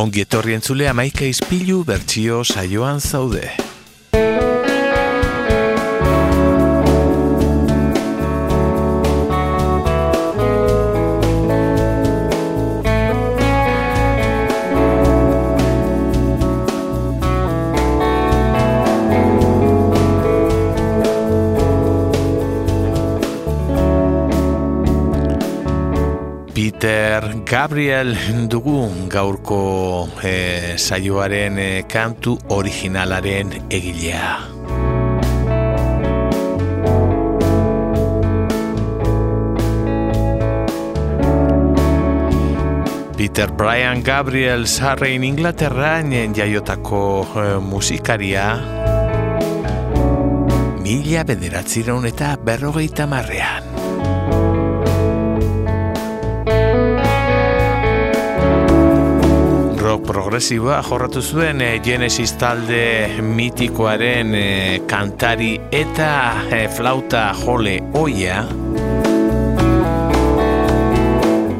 Ongi etorri entzule amaika izpilu bertsio saioan zaude. Gabriel dugu gaurko e, saioaren e, kantu originalaren egilea. Peter Brian Gabriel Sarrein Inglaterrain jaiotako e, musikaria mila bederatzireun eta berrogeita marrean. Progresiboa jorratu zuen e, Genesis talde mitikoaren e, kantari eta e, flauta jole oia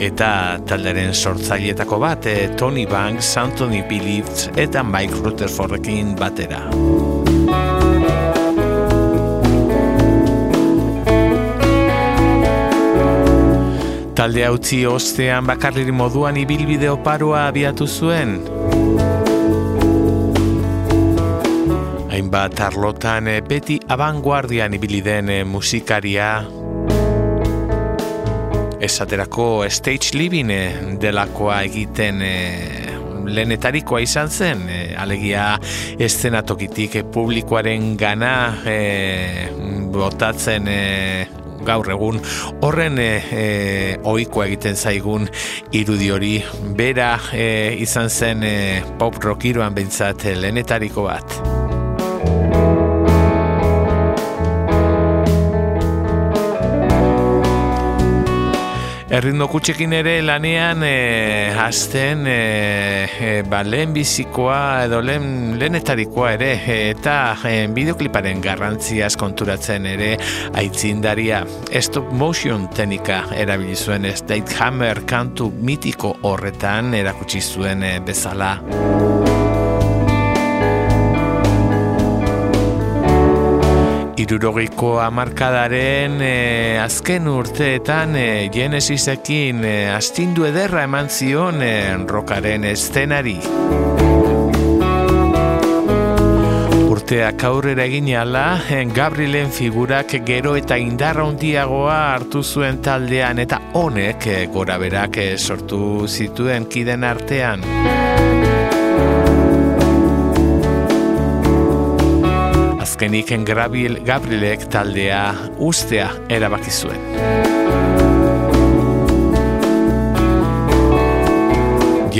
eta talderen sortzailetako bat Tony Banks, Anthony Phillips eta Mike Rutherfordekin batera. talde utzi ostean bakarriri moduan ibilbide oparoa abiatu zuen. Hainbat arlotan eh, beti abanguardian ibili den eh, musikaria esaterako stage living eh, delakoa egiten lehenetarikoa izan zen, alegia eszenatokitik publikoaren gana botatzen gaur egun horren e, ohikoa egiten zaigun irudi hori bera e, izan zen e, pop rockiroan bentsat lehenetariko bat. Erritmo kutxekin ere lanean e, hasten e, e, ba, lehen bizikoa edo lehen, lehenetarikoa ere eta e, bideokliparen garrantziaz konturatzen ere aitzindaria stop motion tenika erabili zuen State Hammer kantu mitiko horretan erakutsi zuen bezala. Irurogeiko amarkadaren e, azken urteetan e, Genesisekin e, astindu ederra eman zion e, rokaren estenari. Urteak aurrera egin ala, Gabrielen figurak gero eta indarra handiagoa hartu zuen taldean eta honek gora berak sortu zituen kiden artean. Azkenik Gabriel, Gabrielek taldea ustea erabaki zuen.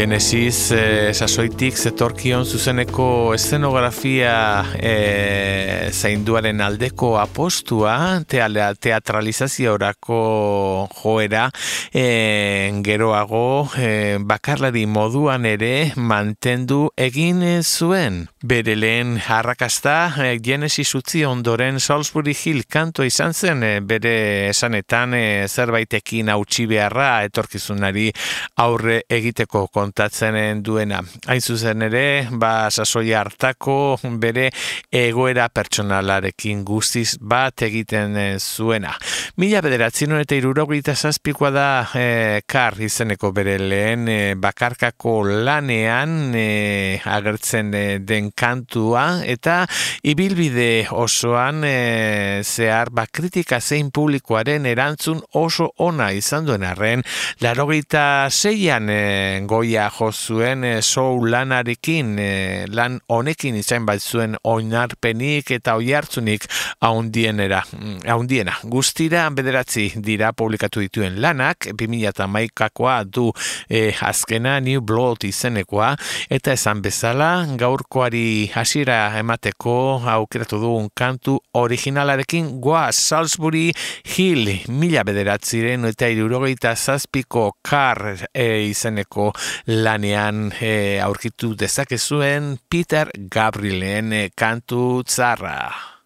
Genesis e, sasoitik zetorkion zuzeneko eszenografia e, zainduaren aldeko apostua teatralizazio orako joera e, geroago e, bakarlari moduan ere mantendu egin zuen. Bere lehen harrakasta e, Genesis utzi ondoren Salisbury Hill kanto izan zen bere esanetan e, zerbaitekin hautsi beharra etorkizunari aurre egiteko kontatzen duena. Hain zuzen ere, ba, sasoi hartako bere egoera pertsonalarekin guztiz bat egiten eh, zuena. Mila bederatzen eta irurogita zazpikoa da e, kar izeneko bere lehen e, bakarkako lanean agertzen den kantua eta ibilbide osoan zehar ba, kritika zein publikoaren erantzun oso ona izan duen arren, larogeita zeian e, goia jo zuen e, lanarekin e, lan honekin izan bat zuen oinarpenik eta oihartzunik haundienera haundiena. Guztira bederatzi dira publikatu dituen lanak 2008koa du e, azkena New Blood izenekoa eta esan bezala gaurkoari hasiera emateko aukeratu dugun kantu originalarekin goa Salisbury Hill mila bederatziren eta irurogeita zazpiko kar e, izeneko lanean e, aurkitu dezakezuen Peter Gabrielen e, kantu tzarra.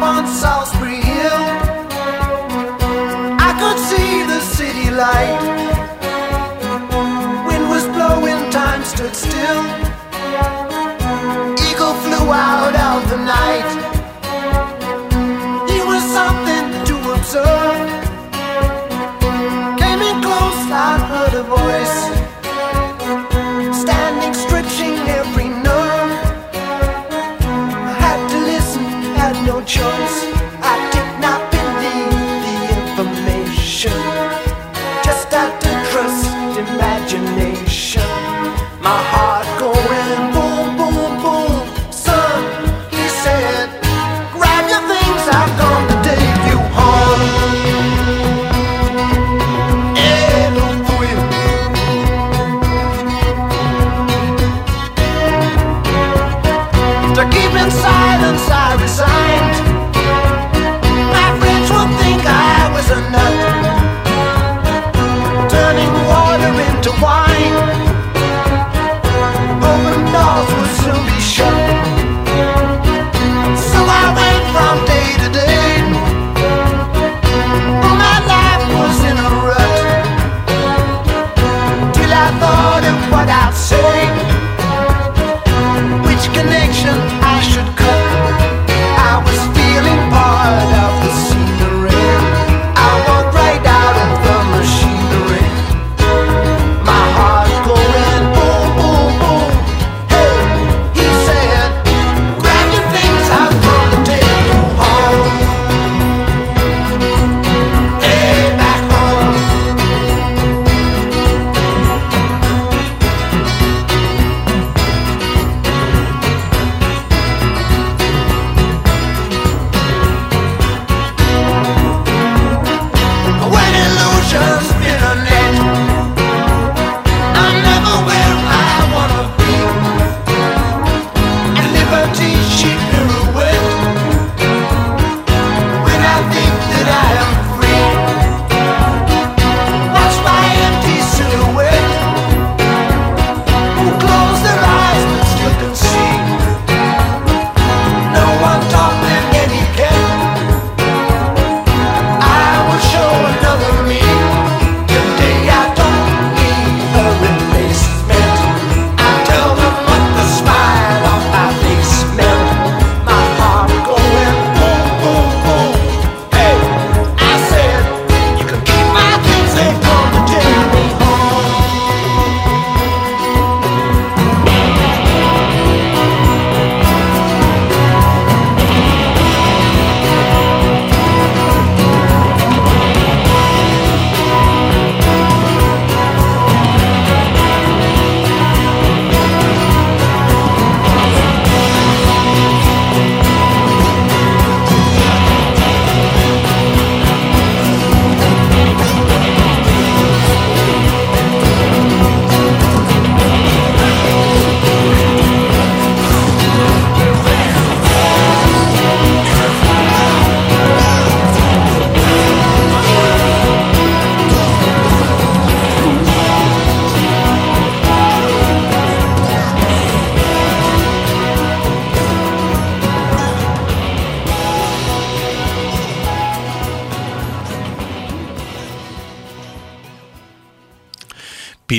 on Salisbury Hill. I could see the city light. Wind was blowing, time stood still.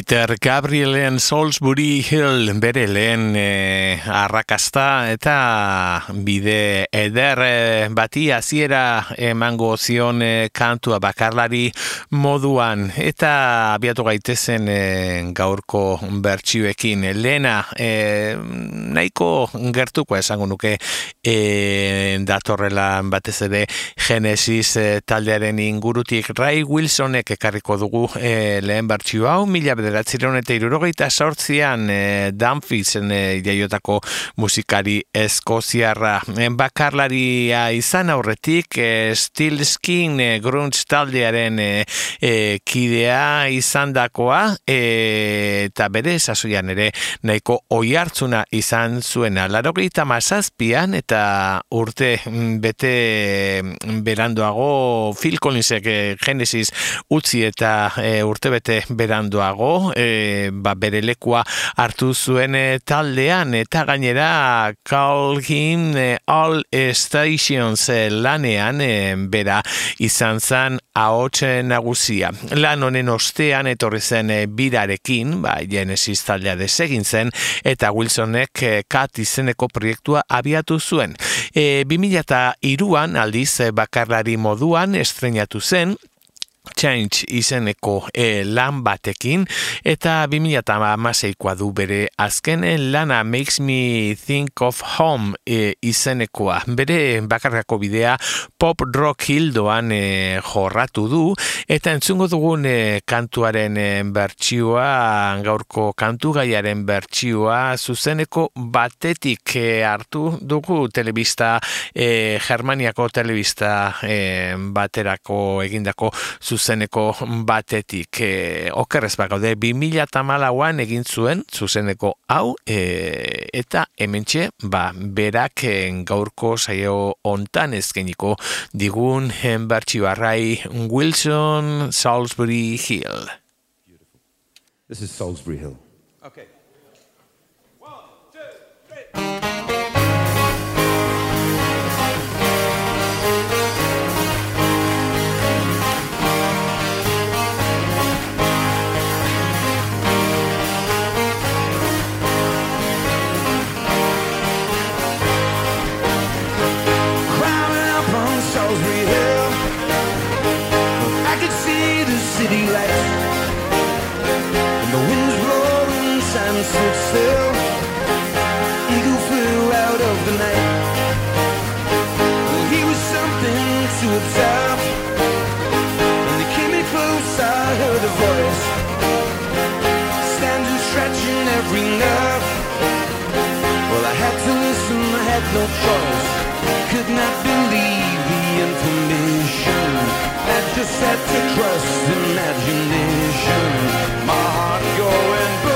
Peter Gabrielen Salisbury Hill bere lehen e, arrakasta eta bide eder e, bati hasiera emango zion e, kantua bakarlari moduan. Eta abiatu gaitezen e, gaurko bertsioekin. Lehena e, nahiko gertuko esango nuke e, datorrela batez ere Genesis taldearen ingurutik. Ray Wilsonek ekarriko dugu e, lehen bertsio hau mila bederatzireun eta irurogeita sortzian e, eh, Danfizen e, eh, jaiotako musikari eskoziarra. Eh, bakarlaria izan aurretik e, Steel Skin e, Grunge taldearen e, kidea izandakoa e, eta bere sasoian ere nahiko oihartzuna izan zuena. Larogeita mazazpian eta urte mm, bete mm, beranduago Phil Collinsek Genesis utzi eta e, urtebete beranduago ba, bere lekua hartu zuen e, taldean eta gainera call him e, all stations e, lanean e, bera izan zan ahotxe nagusia. Lan honen ostean etorri zen e, birarekin, ba, Genesis taldea desegin zen, eta Wilsonek e, kat izeneko proiektua abiatu zuen. E, 2002an aldiz e, bakarlari moduan estrenatu zen, Change izeneko e, lan batekin eta 2008koa du bere azken lana Makes Me Think of Home e, izenekoa. Bere bakarrako bidea pop rock hildoan e, jorratu du eta entzungo dugun e, kantuaren e, bertsioa, gaurko kantu gaiaren bertsioa zuzeneko batetik e, hartu dugu telebista, e, Germaniako telebista e, baterako egindako zuzeneko batetik e, okerrez bagaude 2008an egin zuen zuzeneko hau e, eta hementxe ba, berak e, gaurko saio ontan ezkeniko digun barrai Wilson Salisbury Hill. This is Salisbury Hill. Okay. stood had no choice. Could not believe the information. I just had to trust imagination. My heart going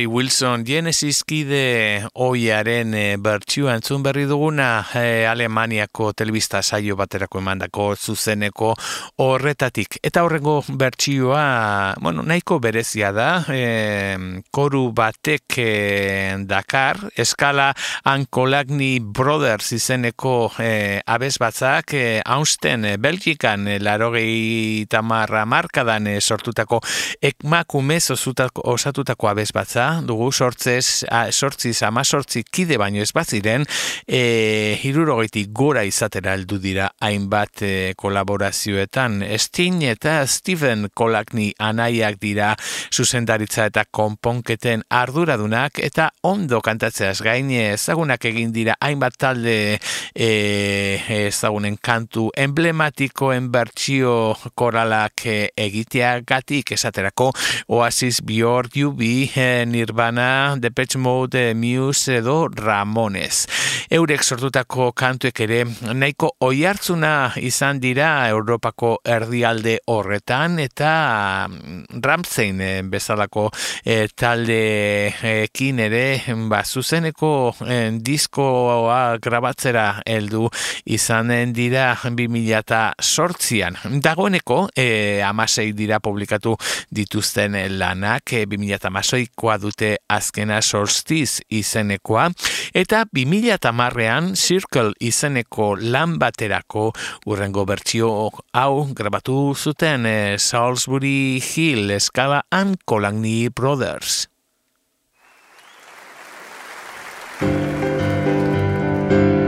Ray Wilson Genesis kide oiaren e, bertsioa entzun berri duguna e, Alemaniako telebista saio baterako emandako zuzeneko horretatik. Eta horrengo bertsioa, bueno, nahiko berezia da, e, koru batek e, dakar, eskala Ankolagni Brothers izeneko e, abez batzak, e, hausten e, Belgikan e, larogei tamarra markadan e, sortutako ekmakumez osatutako abez batza, dugu sortzez, sortziz ama sortzi kide baino ez baziren, e, hirurogeitik gora izatera heldu dira hainbat e, kolaborazioetan. Sting eta Steven Kolakni anaiak dira zuzendaritza eta konponketen arduradunak eta ondo kantatzeaz gaine ezagunak egin dira hainbat talde e, ezagunen kantu emblematikoen bertsio koralak e, egiteagatik esaterako Oasis Björk Jubi e, Nirvana, Depeche Mode, Muse edo Ramones. Eurek sortutako kantuek ere nahiko oihartzuna izan dira Europako erdialde horretan eta mm, Ramzein eh, bezalako e, taldeekin ere ba, zuzeneko e, diskoa grabatzera heldu izanen dira 2000 sortzian. Dagoeneko e, amasei dira publikatu dituzten lanak e, 2008koa dute urte azkena sorstiz izenekoa, eta 2008an Circle izeneko lan baterako urrengo bertsio hau grabatu zuten e, Salisbury Hill eskala and Colony Brothers. thank you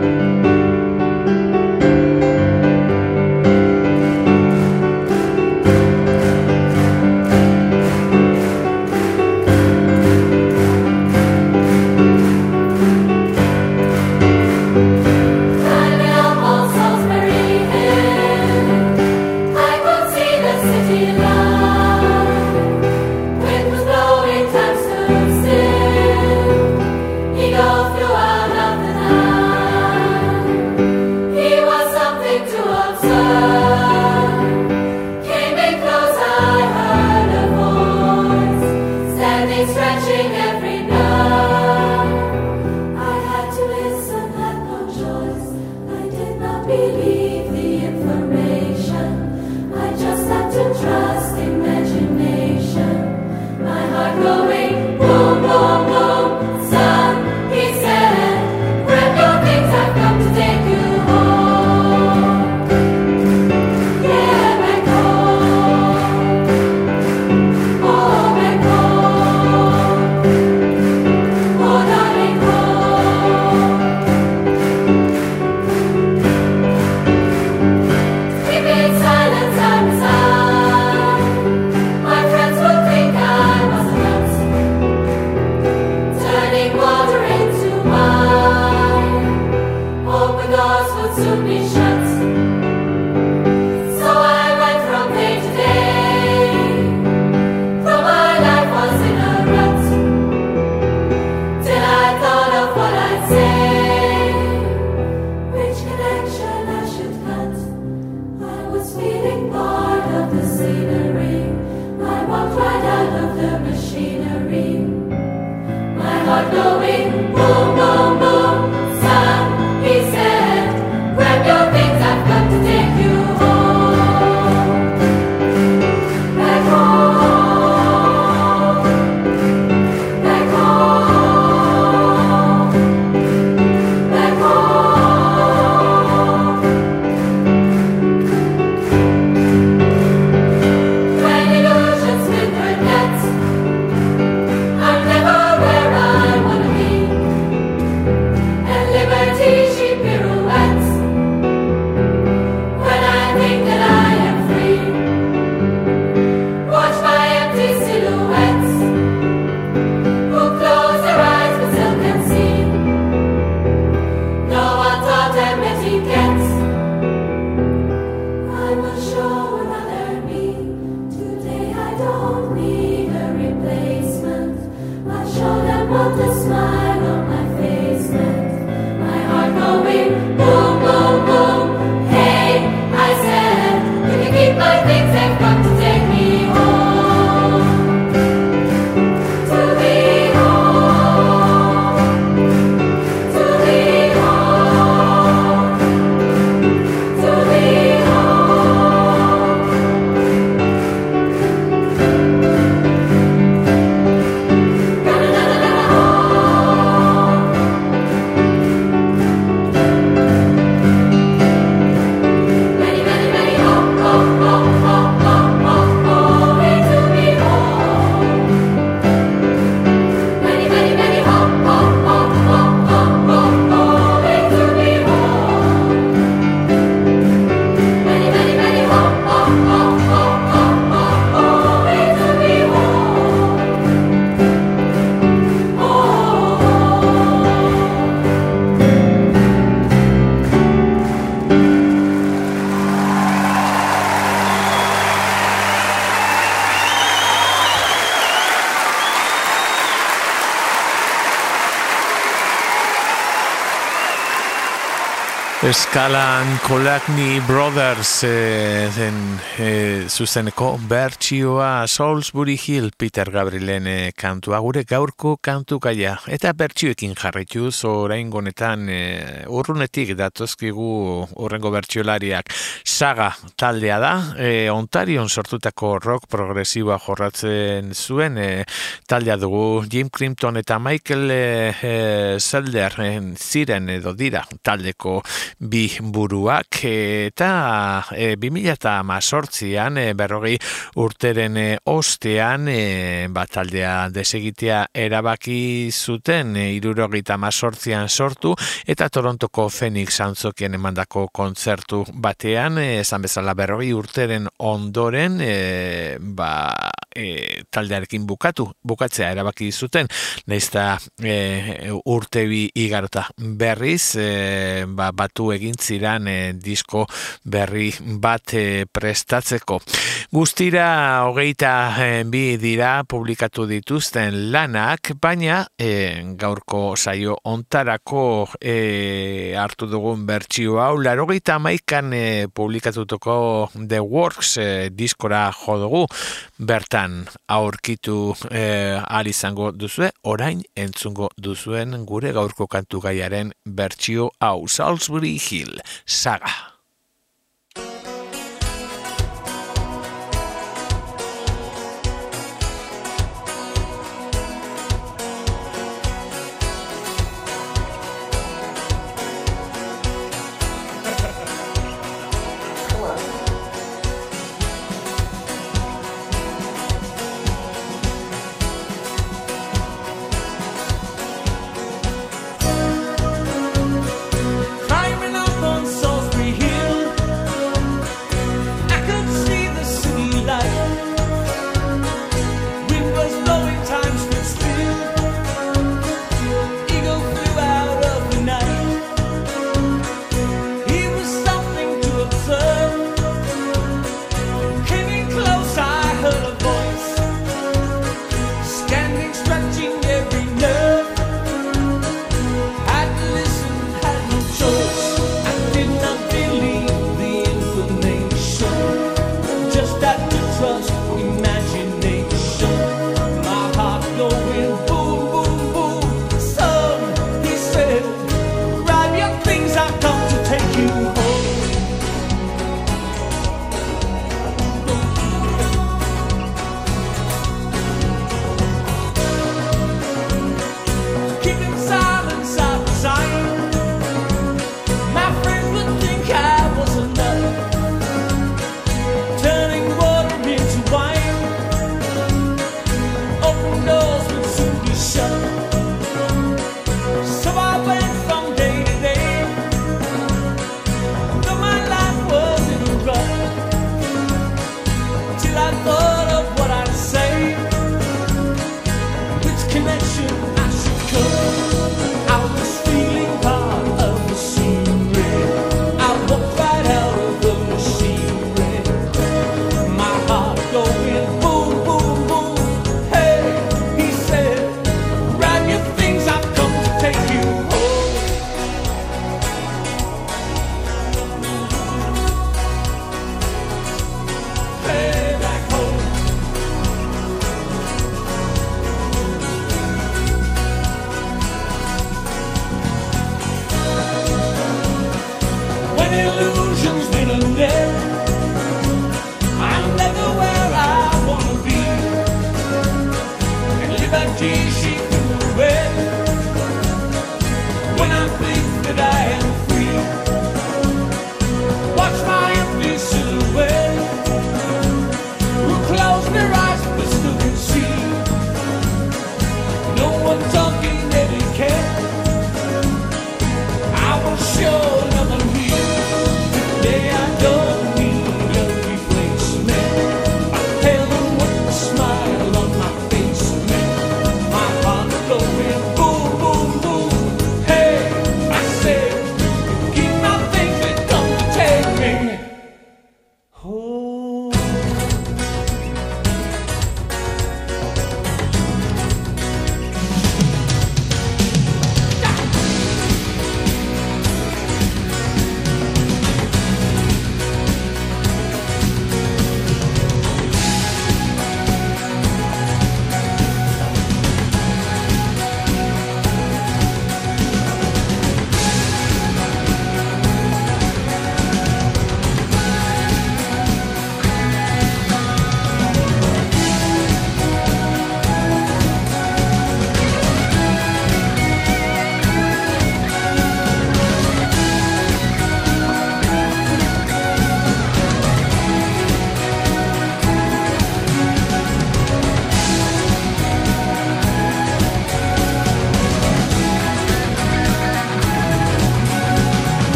eskalan Kolakni Brothers e, zen e, zuzeneko bertsioa Salisbury Hill Peter Gabrielen e, kantua gure gaurko kantu gaia. Eta bertsioekin jarritu orain gonetan e, urrunetik datozkigu urrengo bertsiolariak. Saga taldea da e, Ontarion sortutako rock progresiboa jorratzen zuen e, taldea dugu Jim Crimpton eta Michael e, Zelder ziren edo dira taldeko bi buruak eta e, 2000 eta mazortzian e, berrogei urteren e, ostean e, bataldea desegitea erabaki zuten e, irurogeita mazortzian sortu eta Torontoko Phoenix Antzokien emandako kontzertu batean esan bezala berrogei urteren ondoren e, ba, e, taldearekin bukatu bukatzea erabaki zuten. Naizta e, urte bi igarota berriz e, ba, batu egin ziran e, disko berri bat e, prestatzeko. Guztira hogeita e, bi dira publikatu dituzten lanak, baina e, gaurko saio ontarako e, hartu dugun bertsio hau, laro geita maikan e, publikatutuko The Works e, diskora jodugu, bertan aurkitu e, izango duzue, orain entzungo duzuen gure gaurko kantu gaiaren bertsio hau, Salisbury Hill Saga.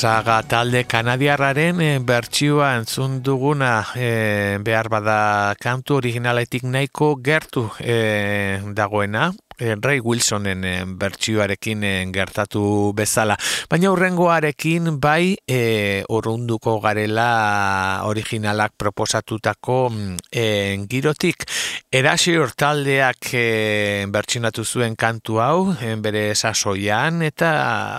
Saga talde kanadiarraren e, bertsioa entzun duguna e, behar bada kantu originaletik nahiko gertu e, dagoena, Eh, Ray Wilsonen eh, bertsioarekin eh, gertatu bezala. Baina hurrengoarekin bai e, urrunduko garela originalak proposatutako e, girotik. Erasi taldeak e, bertsinatu zuen kantu hau bere sasoian eta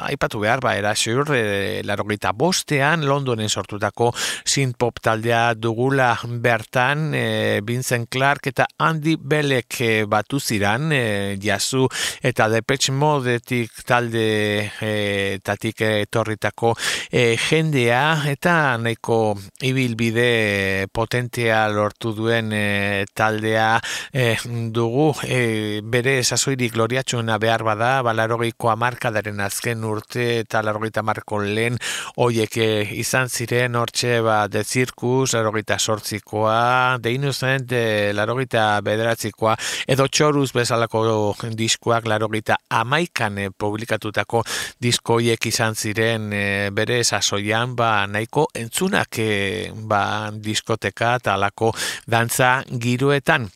aipatu behar ba Erasi e, larogita bostean Londonen sortutako synth pop taldea dugula bertan e, Vincent Clark eta Andy Belek e, batu ziran e, jazu eta Depeche Modetik talde e, tatik etorritako e, jendea eta nahiko ibilbide potentea lortu duen e, taldea e, dugu e, bere sasoirik gloriatxuena behar bada balarogeiko amarkadaren azken urte eta larogeita marko lehen oiek izan ziren hortxe ba de zirkus, larogeita sortzikoa de innocent, de larogeita bederatzikoa edo txoruz bezalako diskoak laro gita amaikan e, publikatutako diskoiek izan ziren e, bere sasoian ba nahiko entzunak e, ba diskoteka talako dantza giroetan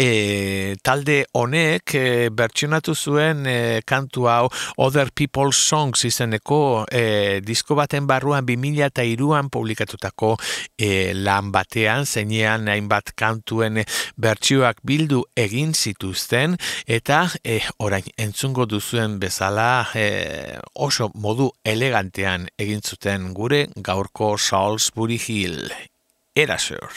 e, talde honek e, bertsionatu zuen e, kantu hau Other People's Songs izeneko e, disko baten barruan 2000 eta iruan publikatutako e, lan batean, zeinean hainbat kantuen bertsioak bildu egin zituzten eta e, orain entzungo duzuen bezala e, oso modu elegantean egin zuten gure gaurko Salisbury Hill. Erasur.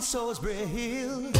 Salisbury Hill.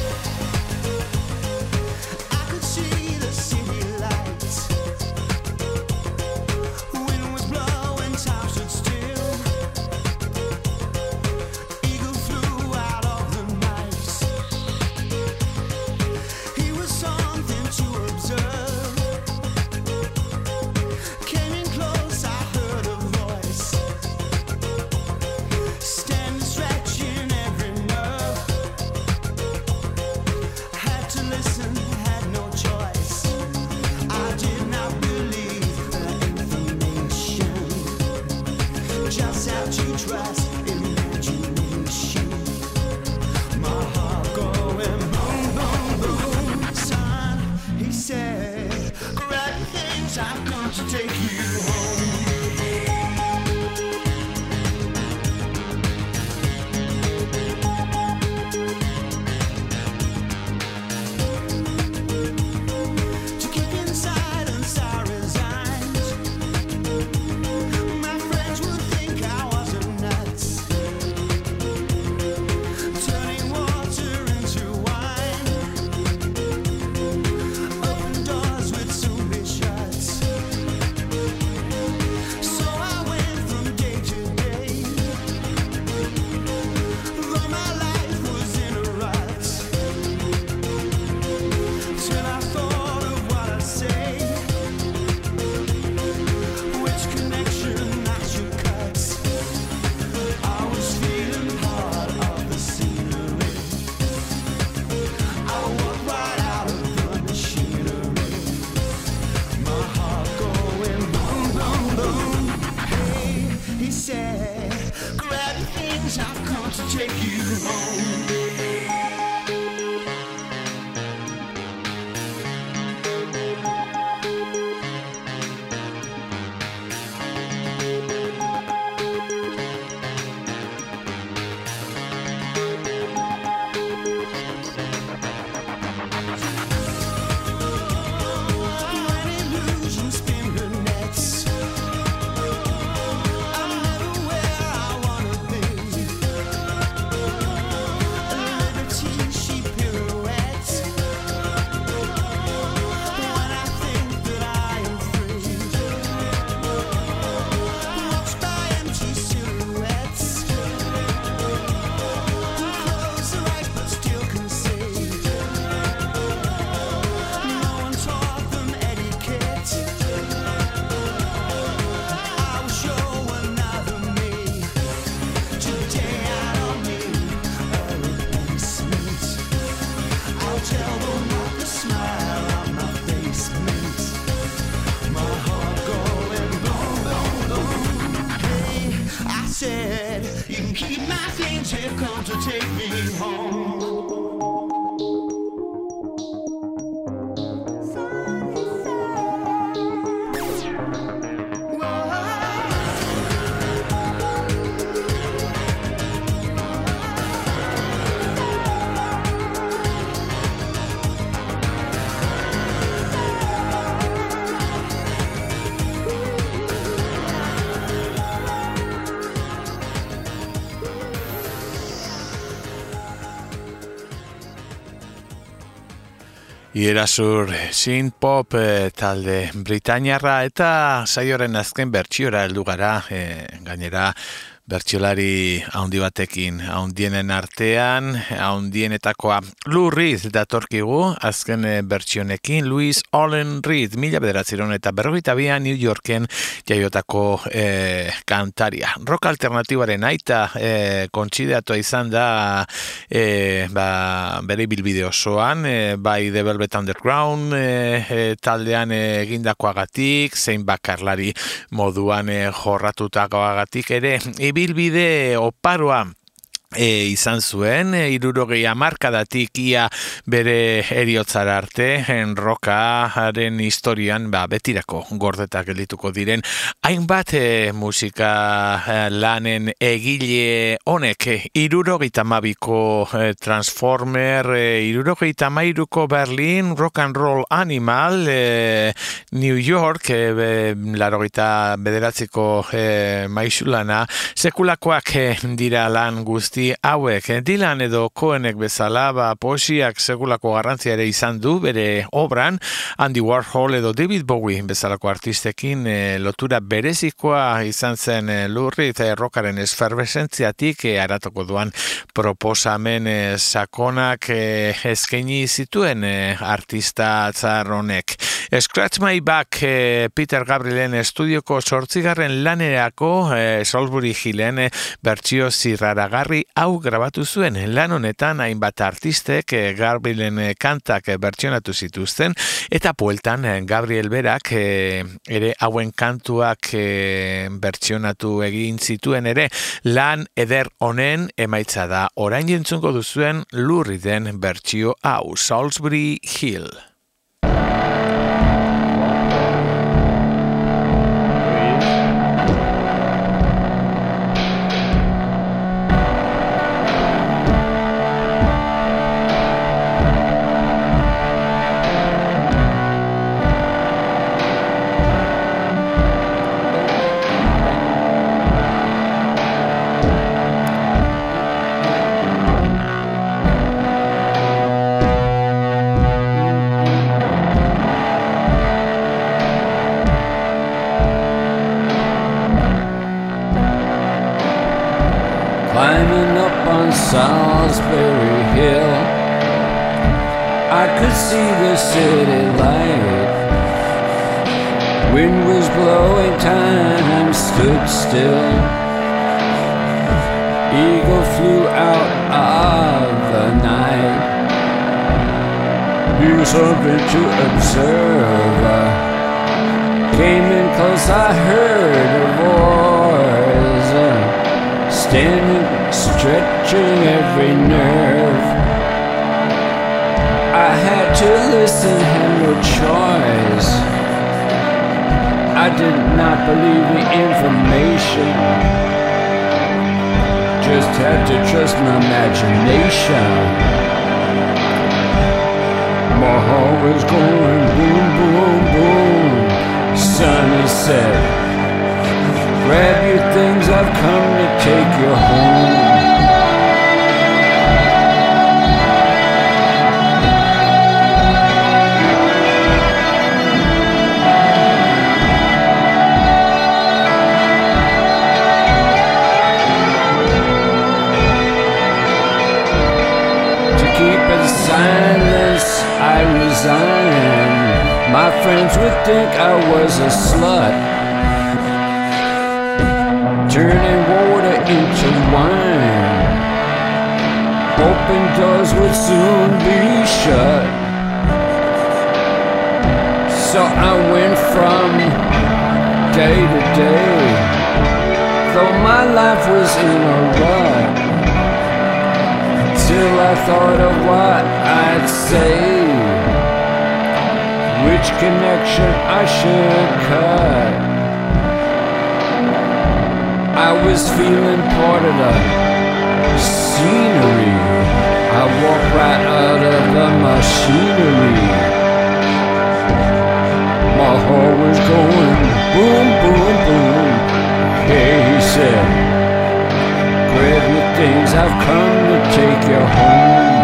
Ierasur synth pop eh, talde Britainiarra eta saioren azken bertsiora heldu gara, eh, gainera bertsolari haundi batekin, haundienen artean, haundienetakoa Lou Reed datorkigu, azken eh, bertsionekin, Louis Allen Reed, mila bederatzeron eta berrogeita bia New Yorken jaiotako eh, kantaria. Rock alternatibaren aita eh, kontsideatua izan da eh, ba, bere bilbide osoan, eh, bai The Velvet Underground eh, eh, taldean egindakoagatik, zein bakarlari moduan eh, jorratutakoagatik ere, ibilbide oparoa e, izan zuen, e, irurogei amarkadatik ia bere eriotzara arte, en rokaren historian ba, betirako gordetak gelituko diren, hainbat e, musika e, lanen egile honek, e, irurogeita mabiko e, Transformer, e, irurogeita mairuko Berlin, Rock and Roll Animal, e, New York, e, be, larogeita bederatziko e, maixulana, sekulakoak e, dira lan guzti hauek, eh, Dylan edo Cohenek bezala, ba, posiak segulako garrantzia ere izan du bere obran, Andy Warhol edo David Bowie bezalako artistekin eh, lotura berezikoa izan zen eh, lurri eta errokaren esferbesentziatik eh, aratoko duan proposamen eh, sakonak eh, eskaini zituen eh, artista atzar honek. Scratch My Back eh, Peter Gabrielen estudioko sortzigarren lanerako eh, Salisbury Hillen eh, bertsio zirraragarri hau grabatu zuen. Lan honetan hainbat artistek eh, Gabrielen eh, kantak eh, bertsionatu zituzten. Eta pueltan Gabriel berak eh, ere hauen kantuak eh, bertsionatu egin zituen ere. Lan eder honen emaitza da. Orain jentzungo duzuen lurri den bertsio hau Salisbury Hill. Every nerve. I had to listen, had no choice. I did not believe the information. Just had to trust my imagination. My heart was going boom, boom, boom. Sun is set. Grab your things, I've come to take you home. Sometimes would think I was a slut. Turning water into wine. Open doors would soon be shut. So I went from day to day. Though my life was in a rut. Till I thought of what I'd say which connection I should cut. I was feeling part of the scenery. I walked right out of the machinery. My heart was going boom, boom, boom. Hey, he said, grab your things, I've come to take you home.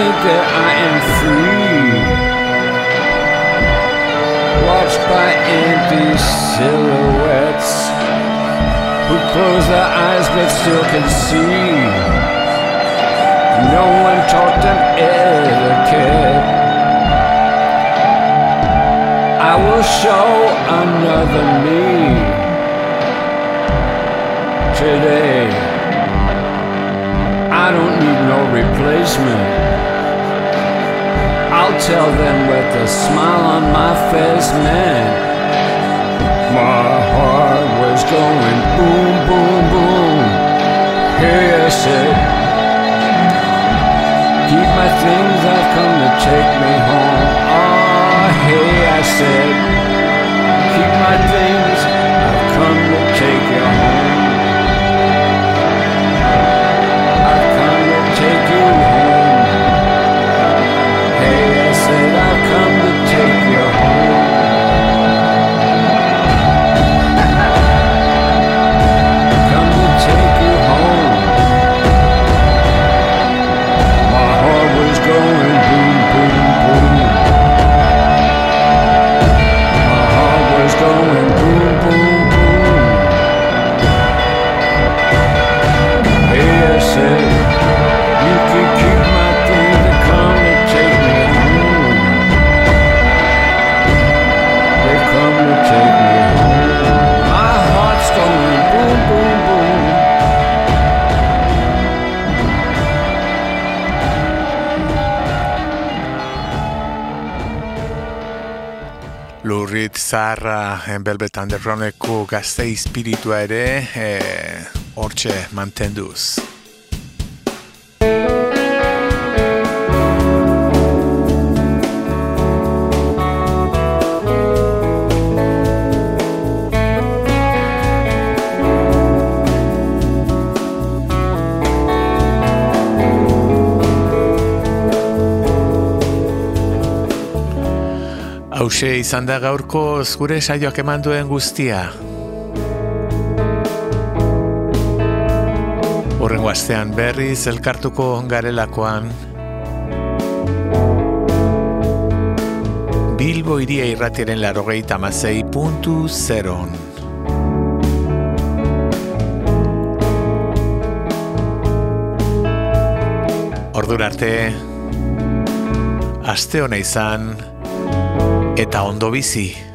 Think that I am free watched by empty silhouettes who close their eyes but still can see. No one taught them etiquette. I will show another me today. I don't need no replacement. Tell them with a smile on my face, man. My heart was going boom, boom, boom. Hey, I said, keep my things, I've come to take me home. Ah, hey, I said, keep my things, zaharra Velvet Undergroundeko gazte espiritua ere eh, hortxe mantenduz. Hauxe izan da gaurko zure saioak eman duen guztia. Horrengo astean berriz elkartuko garelakoan. Bilbo iria irratiaren larogeita mazei puntu zeron. Ordura arte, aste hona izan, eta ondo bizi.